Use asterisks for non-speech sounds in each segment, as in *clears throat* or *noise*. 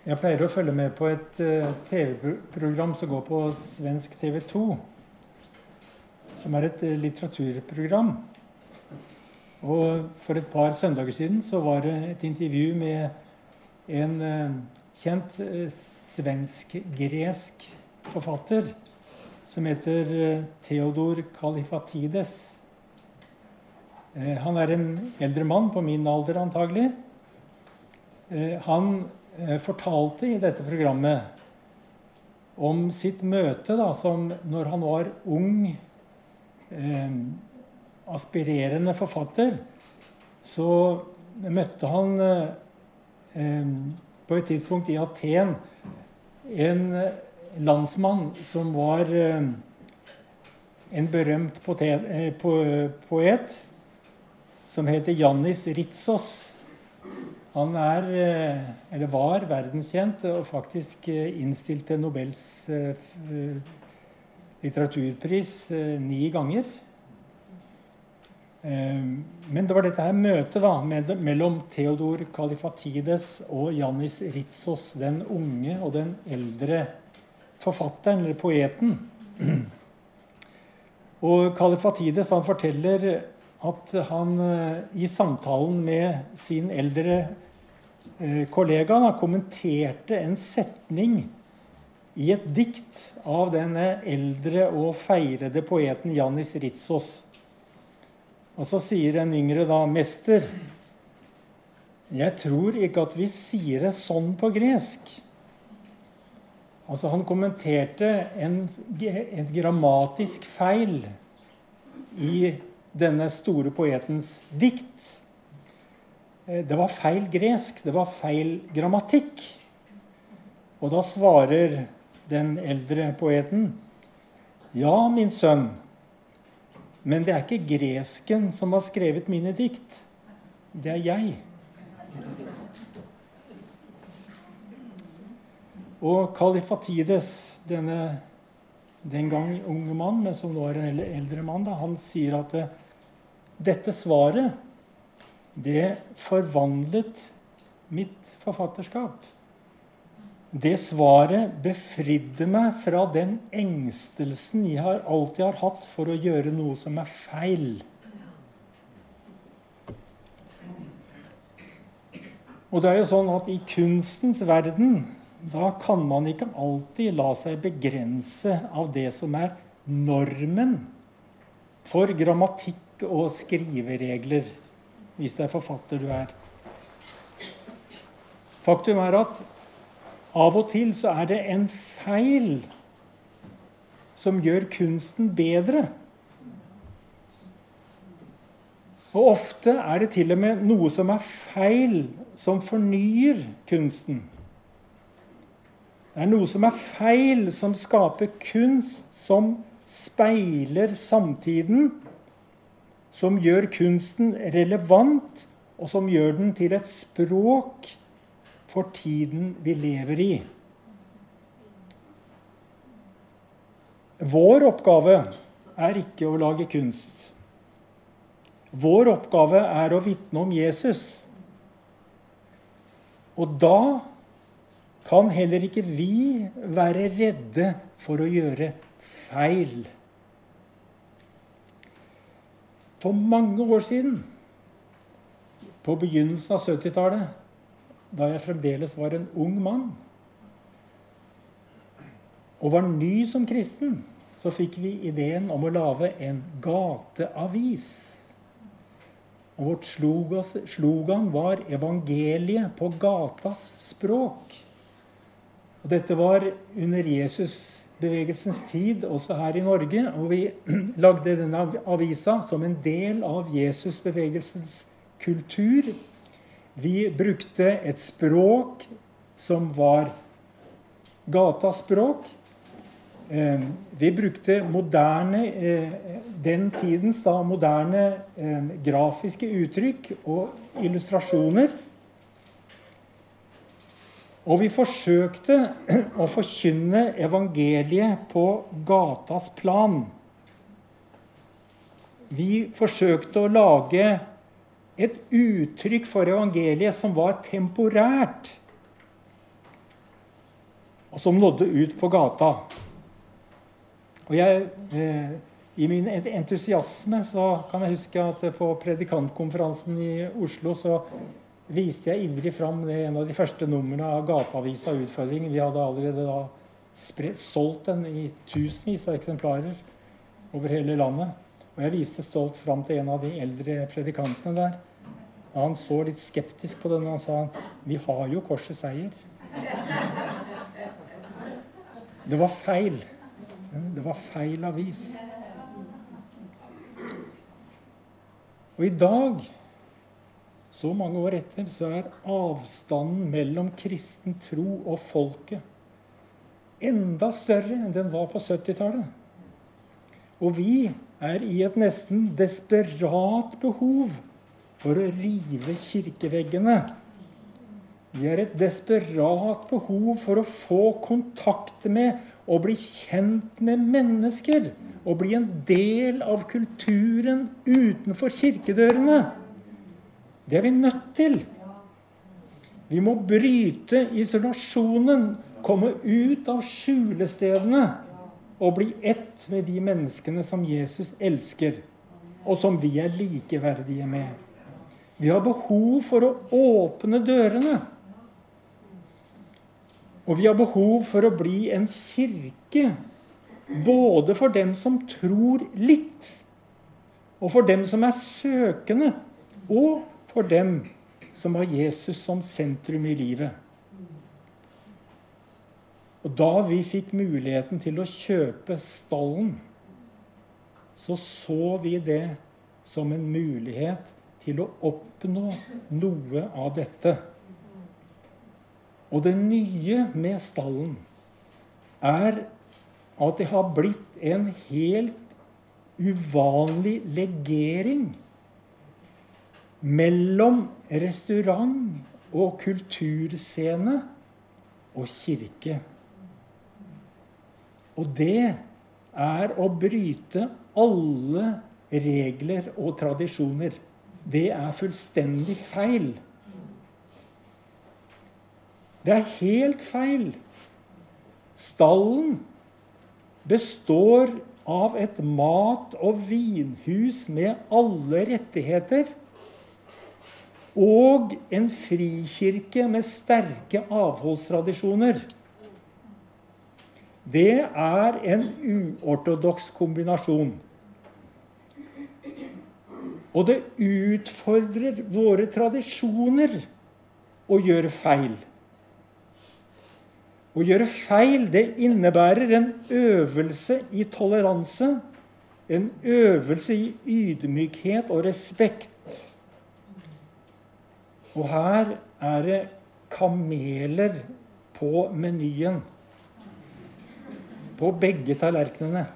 Jeg pleier å følge med på et uh, TV-program som går på svensk TV 2. Som er et uh, litteraturprogram. Og for et par søndager siden så var det et intervju med en uh, kjent svensk-gresk forfatter som heter Theodor Kalifatides. Han er en eldre mann, på min alder antagelig. Han Eh, fortalte i dette programmet om sitt møte da, som når han var ung, eh, aspirerende forfatter, så møtte han eh, på et tidspunkt i Aten en landsmann som var eh, en berømt potet, eh, po poet som heter Jannis Ritsos. Han er, eh, eller var, verdenskjent og faktisk innstilte innstilt til Nobels eh, litteraturpris ni ganger. Men det var dette her møtet da, mellom Theodor Kalifatides og Jannis Ritsos, den unge og den eldre forfatteren, eller poeten. *clears throat* Og Kalifatides han forteller at han i samtalen med sin eldre kollega da, kommenterte en setning i et dikt av denne eldre og feirede poeten Jannis Ritsos. Og så sier en yngre da, 'Mester, jeg tror ikke at vi sier det sånn på gresk.' Altså Han kommenterte en, en grammatisk feil i denne store poetens dikt. Eh, det var feil gresk, det var feil grammatikk. Og da svarer den eldre poeten Ja, min sønn, men det er ikke gresken som har skrevet mine dikt. Det er jeg. Og Kalifatides, denne den gang unge mann, men som nå er en eldre mann, da, han sier at eh, dette svaret det forvandlet mitt forfatterskap. Det svaret befridde meg fra den engstelsen jeg har alltid har hatt for å gjøre noe som er feil. Og det er jo sånn at i kunstens verden da kan man ikke alltid la seg begrense av det som er normen for grammatikk og skriveregler hvis det er forfatter du er. Faktum er at av og til så er det en feil som gjør kunsten bedre. Og ofte er det til og med noe som er feil, som fornyer kunsten. Det er noe som er feil, som skaper kunst som speiler samtiden som gjør kunsten relevant, og som gjør den til et språk for tiden vi lever i. Vår oppgave er ikke å lage kunst. Vår oppgave er å vitne om Jesus. Og da kan heller ikke vi være redde for å gjøre feil for mange år siden, på begynnelsen av 70-tallet, da jeg fremdeles var en ung mann og var ny som kristen, så fikk vi ideen om å lage en gateavis. Og vårt slogan var 'Evangeliet på gatas språk'. Og dette var under Jesusbevegelsens tid også her i Norge. Og vi *clears throat* lagde denne avisa som en del av Jesus-bevegelsens kultur. Vi brukte et språk som var gataspråk. Eh, vi brukte moderne, eh, den tidens da, moderne eh, grafiske uttrykk og illustrasjoner og vi forsøkte å forkynne evangeliet på gatas plan. Vi forsøkte å lage et uttrykk for evangeliet som var temporært. og som nådde ut på gata. Og jeg, eh, I min entusiasme så kan jeg huske at på predikantkonferansen i Oslo så viste jeg ivrig fram det en av de første numrene av Gateavisa Utfordring. Vi hadde allerede da spredt, solgt den i tusenvis av eksemplarer over hele landet. Og jeg viste stolt fram til en av de eldre predikantene der. Og han så litt skeptisk på den, og han sa vi har jo korsets seier. Det var feil. Det var feil avis. Og i dag, så mange år etter, så er avstanden mellom kristen tro og folket enda større enn den var på 70-tallet. Og vi er i et nesten desperat behov for å rive kirkeveggene. Vi har et desperat behov for å få kontakt med og bli kjent med mennesker. Og bli en del av kulturen utenfor kirkedørene. Det er vi nødt til. Vi må bryte isolasjonen, komme ut av skjulestedene og bli ett med de menneskene som Jesus elsker, og som vi er likeverdige med. Vi har behov for å åpne dørene. Og vi har behov for å bli en kirke både for dem som tror litt, og for dem som er søkende, og for dem som har Jesus som sentrum i livet. Og da vi fikk muligheten til å kjøpe stallen, så så vi det som en mulighet til å oppnå noe av dette. Og det nye med stallen er at det har blitt en helt uvanlig legering mellom restaurant og kulturscene og kirke. Og det er å bryte alle regler og tradisjoner. Det er fullstendig feil. Det er helt feil. Stallen består av et mat- og vinhus med alle rettigheter. Og en frikirke med sterke avholdstradisjoner. Det er en uortodoks kombinasjon. Og det utfordrer våre tradisjoner å gjøre feil. Å gjøre feil det innebærer en øvelse i toleranse, en øvelse i ydmykhet og respekt. Og her er det kameler på menyen på begge tallerkenene.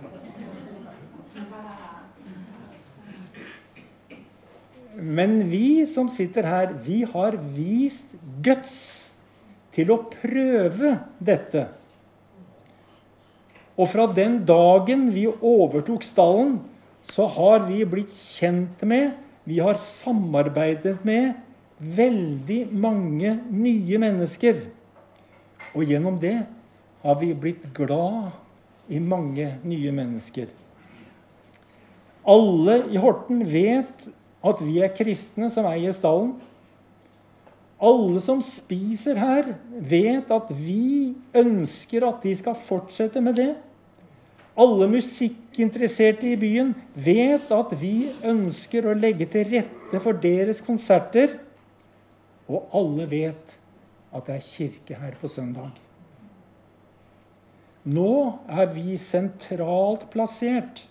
Men vi som sitter her, vi har vist guts til å prøve dette. Og fra den dagen vi overtok stallen, så har vi blitt kjent med, vi har samarbeidet med, veldig mange nye mennesker. Og gjennom det har vi blitt glad i mange nye mennesker. Alle i Horten vet at vi er kristne som eier stallen. Alle som spiser her, vet at vi ønsker at de skal fortsette med det. Alle musikkinteresserte i byen vet at vi ønsker å legge til rette for deres konserter. Og alle vet at det er kirke her på søndag. Nå er vi sentralt plassert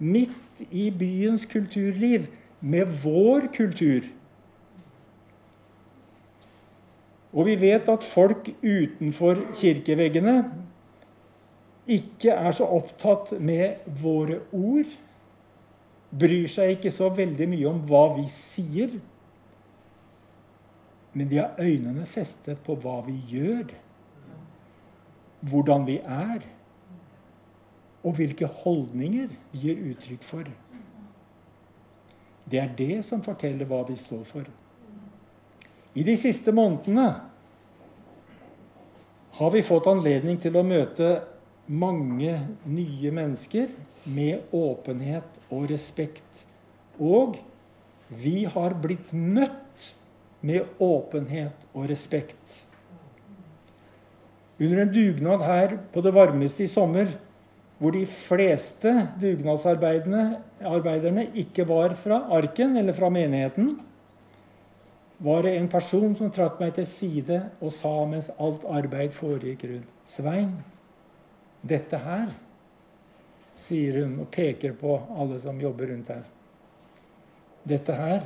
midt i byens kulturliv med vår kultur. Og vi vet at folk utenfor kirkeveggene ikke er så opptatt med våre ord. Bryr seg ikke så veldig mye om hva vi sier. Men de har øynene festet på hva vi gjør hvordan vi er, og hvilke holdninger vi gir uttrykk for. Det er det som forteller hva vi står for. I de siste månedene har vi fått anledning til å møte mange nye mennesker med åpenhet og respekt. Og vi har blitt møtt med åpenhet og respekt. Under en dugnad her på det varmeste i sommer, hvor de fleste dugnadsarbeiderne ikke var fra arken eller fra menigheten, var det en person som trakk meg til side og sa mens alt arbeid foregikk rundt Svein, dette her, sier hun og peker på alle som jobber rundt her. Dette her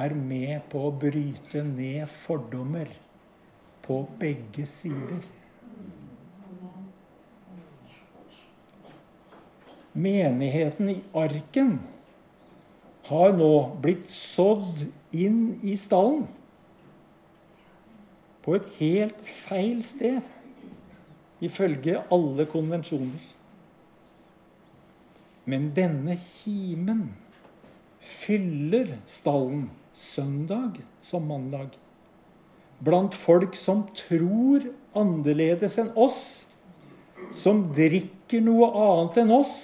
er med på å bryte ned fordommer på begge sider. Menigheten i Arken har nå blitt sådd inn i stallen. På et helt feil sted, ifølge alle konvensjoner. Men denne kimen fyller stallen søndag som mandag. Blant folk som tror annerledes enn oss, som drikker noe annet enn oss,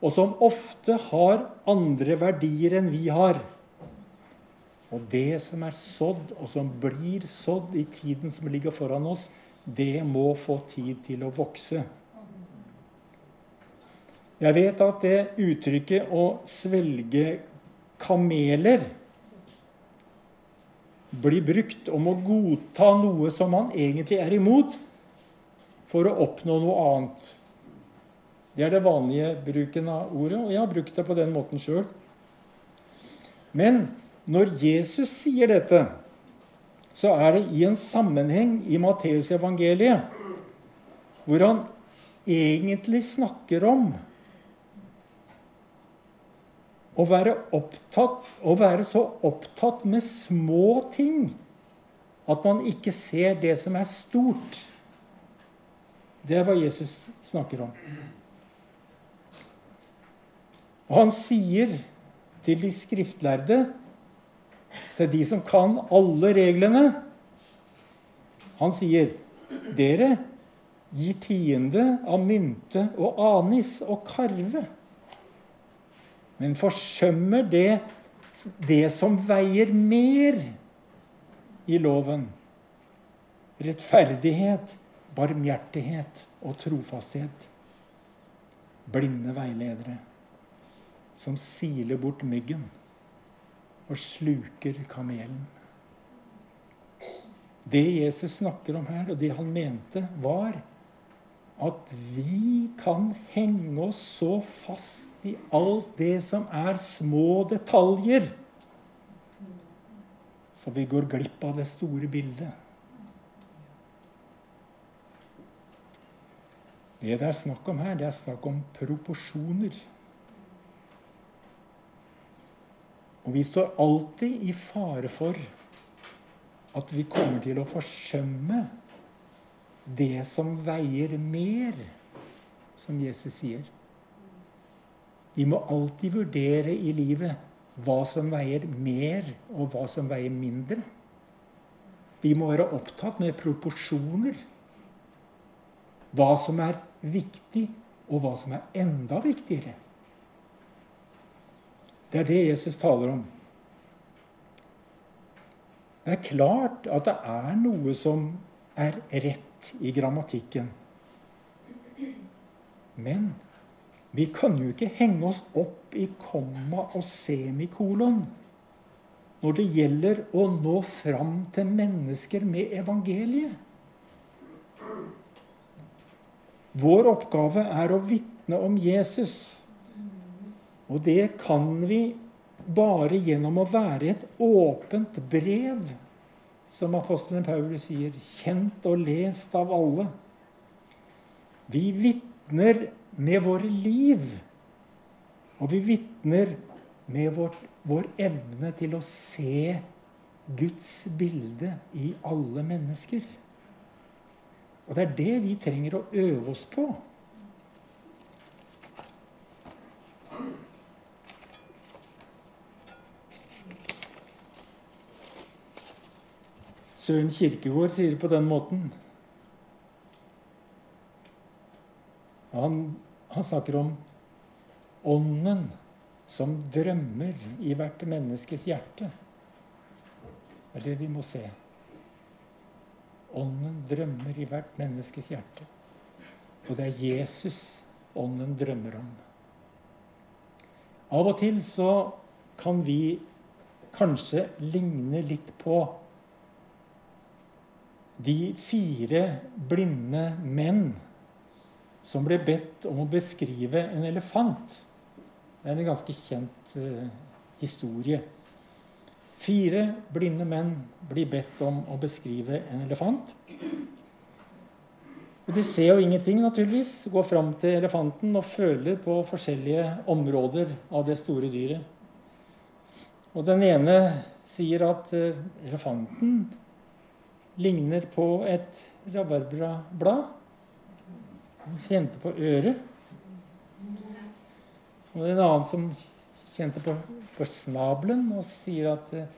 og som ofte har andre verdier enn vi har. Og det som er sådd, og som blir sådd i tiden som ligger foran oss, det må få tid til å vokse. Jeg vet at det uttrykket 'å svelge kameler' blir brukt om å godta noe som man egentlig er imot, for å oppnå noe annet. Det er det vanlige bruken av ordet, og jeg har brukt det på den måten sjøl. Men når Jesus sier dette, så er det i en sammenheng i Matteusevangeliet hvor han egentlig snakker om å være, opptatt, å være så opptatt med små ting at man ikke ser det som er stort. Det er hva Jesus snakker om. Og han sier til de skriftlærde, til de som kan alle reglene Han sier, 'Dere gir tiende av mynte og anis og karve.' Men forsømmer det det som veier mer i loven. Rettferdighet, barmhjertighet og trofasthet. Blinde veiledere som siler bort myggen og sluker kamelen. Det Jesus snakker om her, og det han mente, var at vi kan henge oss så fast i alt det som er små detaljer, så vi går glipp av det store bildet. Det det er snakk om her, det er snakk om proporsjoner. Og vi står alltid i fare for at vi kommer til å forsømme det som veier mer, som Jesus sier. Vi må alltid vurdere i livet hva som veier mer, og hva som veier mindre. Vi må være opptatt med proporsjoner. Hva som er viktig, og hva som er enda viktigere. Det er det Jesus taler om. Det er klart at det er noe som er rett i grammatikken. Men vi kan jo ikke henge oss opp i komma og semikolon når det gjelder å nå fram til mennesker med evangeliet. Vår oppgave er å vitne om Jesus og det kan vi bare gjennom å være et åpent brev, som apostelen Paulus sier, kjent og lest av alle. Vi vitner med våre liv, og vi vitner med vår, vår evne til å se Guds bilde i alle mennesker. Og det er det vi trenger å øve oss på. Søren Kirkegård sier det på den måten. Han, han snakker om ånden som drømmer i hvert menneskes hjerte. Det er det vi må se. Ånden drømmer i hvert menneskes hjerte. Og det er Jesus ånden drømmer om. Av og til så kan vi kanskje ligne litt på de fire blinde menn som ble bedt om å beskrive en elefant. Det er en ganske kjent uh, historie. Fire blinde menn blir bedt om å beskrive en elefant. Og De ser jo ingenting, naturligvis. Går fram til elefanten og føler på forskjellige områder av det store dyret. Og den ene sier at uh, elefanten ligner på et rabarbrablad. Han kjente på øret. Og en annen som kjente på, på snabelen og sier at eh,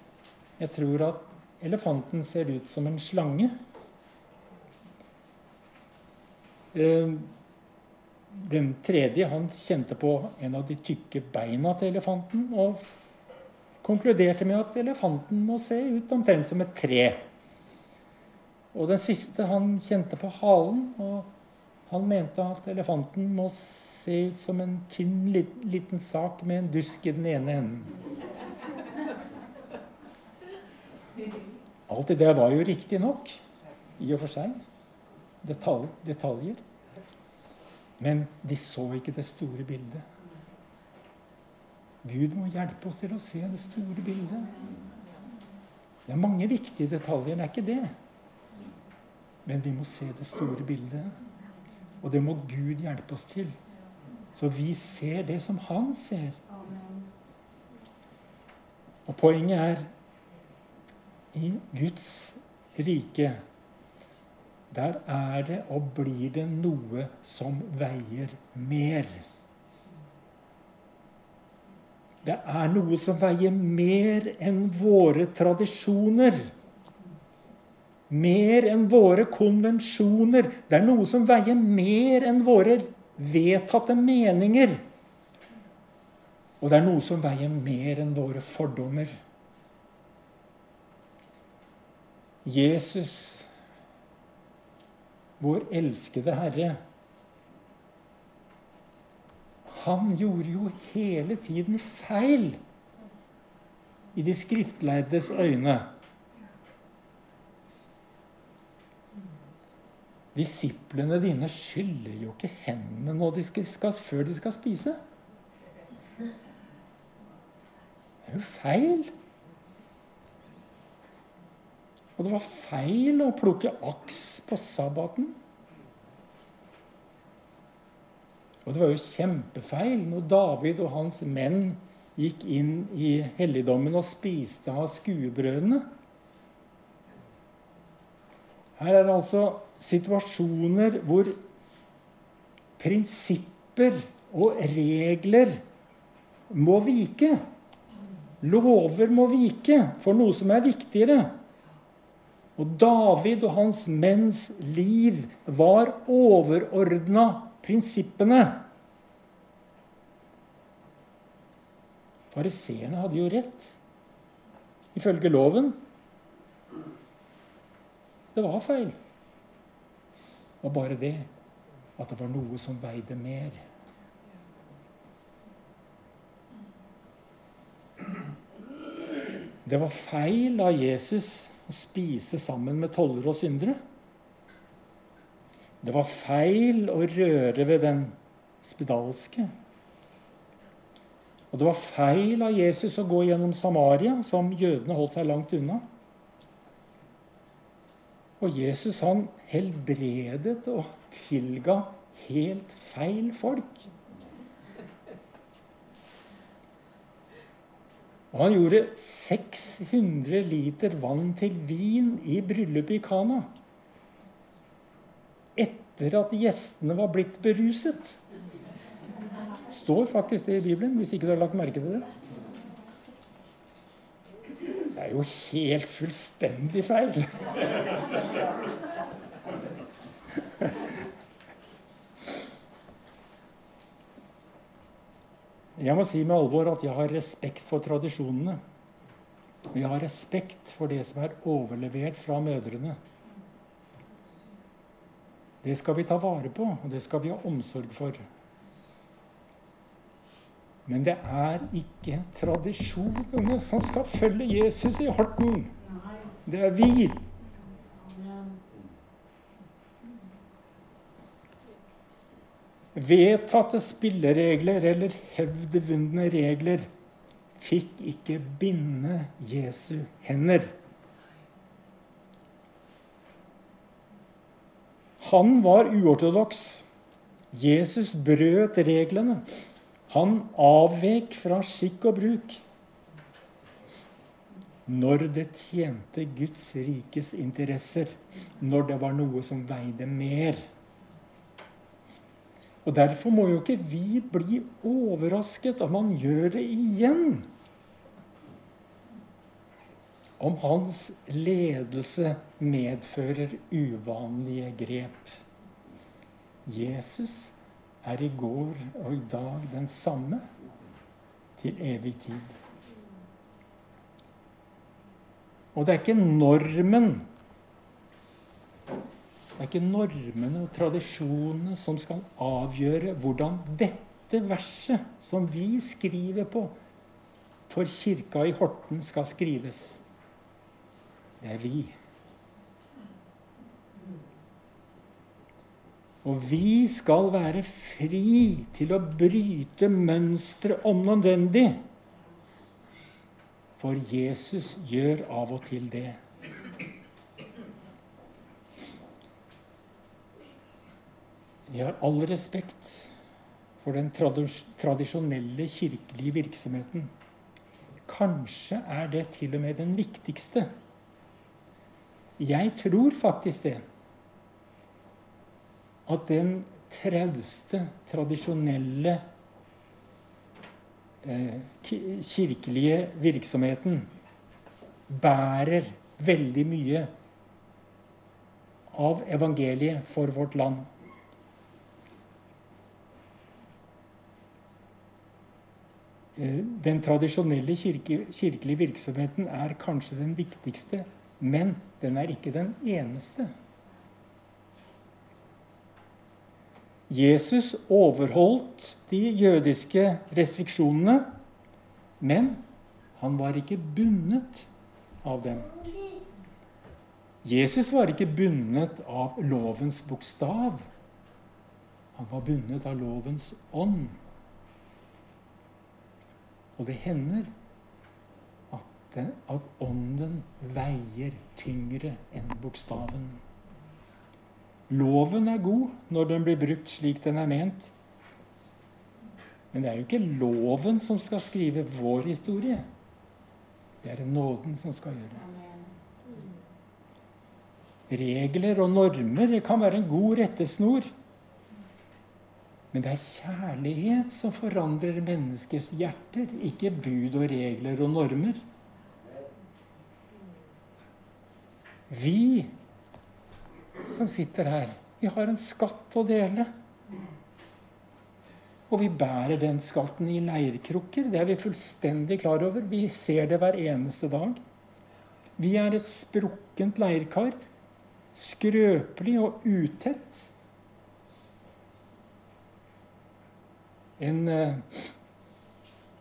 jeg tror at elefanten ser ut som en slange. Eh, den tredje han kjente på en av de tykke beina til elefanten og konkluderte med at elefanten må se ut omtrent som et tre. Og den siste han kjente på halen og han mente at elefanten må se ut som en tynn, liten sak med en dusk i den ene enden. Alt det der var jo riktig nok i og for seg. Detalj, detaljer. Men de så ikke det store bildet. Gud må hjelpe oss til å se det store bildet. Det er mange viktige detaljer, det er ikke det. Men vi må se det store bildet. Og det må Gud hjelpe oss til. Så vi ser det som han ser. Og poenget er i Guds rike der er det og blir det noe som veier mer. Det er noe som veier mer enn våre tradisjoner. Mer enn våre konvensjoner. Det er noe som veier mer enn våre vedtatte meninger. Og det er noe som veier mer enn våre fordommer. Jesus, vår elskede Herre, han gjorde jo hele tiden feil i de skriftlærdes øyne. Disiplene dine skyller jo ikke hendene de skal, skal, før de skal spise. Det er jo feil. Og det var feil å plukke aks på sabbaten. Og det var jo kjempefeil når David og hans menn gikk inn i helligdommen og spiste av skuebrødene. Her er det altså situasjoner hvor prinsipper og regler må vike. Lover må vike for noe som er viktigere. Og David og hans menns liv var overordna prinsippene. Fariseerne hadde jo rett, ifølge loven. Det var feil var bare det at det var noe som veide mer. Det var feil av Jesus å spise sammen med tollere og syndere. Det var feil å røre ved den spedalske. Og det var feil av Jesus å gå gjennom Samaria, som jødene holdt seg langt unna. Og Jesus han helbredet og tilga helt feil folk. Og han gjorde 600 liter vann til vin i bryllupet i Kana. Etter at gjestene var blitt beruset. står faktisk det i Bibelen, hvis ikke du har lagt merke til det. Det er jo helt fullstendig feil. Jeg må si med alvor at jeg har respekt for tradisjonene. Og jeg har respekt for det som er overlevert fra mødrene. Det skal vi ta vare på, og det skal vi ha omsorg for. Men det er ikke tradisjonene som skal følge Jesus i Horten. Det er vi. Vedtatte spilleregler eller hevdvundne regler fikk ikke binde Jesu hender. Han var uortodoks. Jesus brøt reglene. Han avvek fra skikk og bruk når det tjente Guds rikes interesser, når det var noe som veide mer. Og Derfor må jo ikke vi bli overrasket om han gjør det igjen. Om hans ledelse medfører uvanlige grep. Jesus er i går og i dag den samme til evig tid. Og det er ikke normen det er ikke normene og tradisjonene som skal avgjøre hvordan dette verset som vi skriver på for kirka i Horten, skal skrives. Det er vi. Og vi skal være fri til å bryte mønstre om nødvendig. For Jesus gjør av og til det. Jeg har all respekt for den tradisjonelle kirkelige virksomheten. Kanskje er det til og med den viktigste. Jeg tror faktisk det. At den trauste, tradisjonelle eh, kirkelige virksomheten bærer veldig mye av evangeliet for vårt land. Den tradisjonelle kirke, kirkelige virksomheten er kanskje den viktigste, men den er ikke den eneste. Jesus overholdt de jødiske restriksjonene, men han var ikke bundet av dem. Jesus var ikke bundet av lovens bokstav. Han var bundet av lovens ånd. Og det hender at, at ånden veier tyngre enn bokstaven. Loven er god når den blir brukt slik den er ment. Men det er jo ikke loven som skal skrive vår historie. Det er det nåden som skal gjøre. Regler og normer kan være en god rettesnor. Men det er kjærlighet som forandrer menneskers hjerter, ikke bud og regler og normer. Vi som sitter her, vi har en skatt å dele. Og vi bærer den skatten i leirkrukker. Det er vi fullstendig klar over. Vi ser det hver eneste dag. Vi er et sprukkent leirkar, skrøpelig og utett. En eh,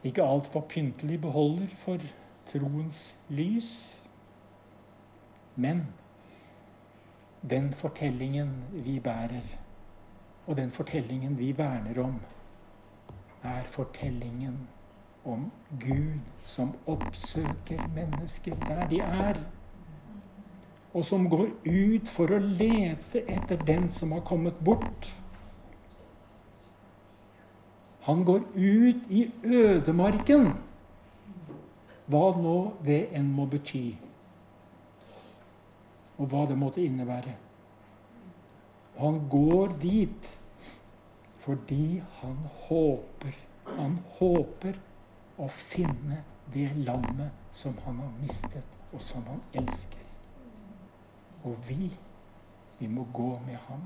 ikke altfor pyntelig beholder for troens lys. Men den fortellingen vi bærer, og den fortellingen vi verner om, er fortellingen om Gud som oppsøker mennesker der de er. Og som går ut for å lete etter den som har kommet bort. Han går ut i ødemarken, hva nå det enn må bety, og hva det måtte innebære. Han går dit fordi han håper, han håper å finne det lammet som han har mistet, og som han elsker. Og vi, vi må gå med ham.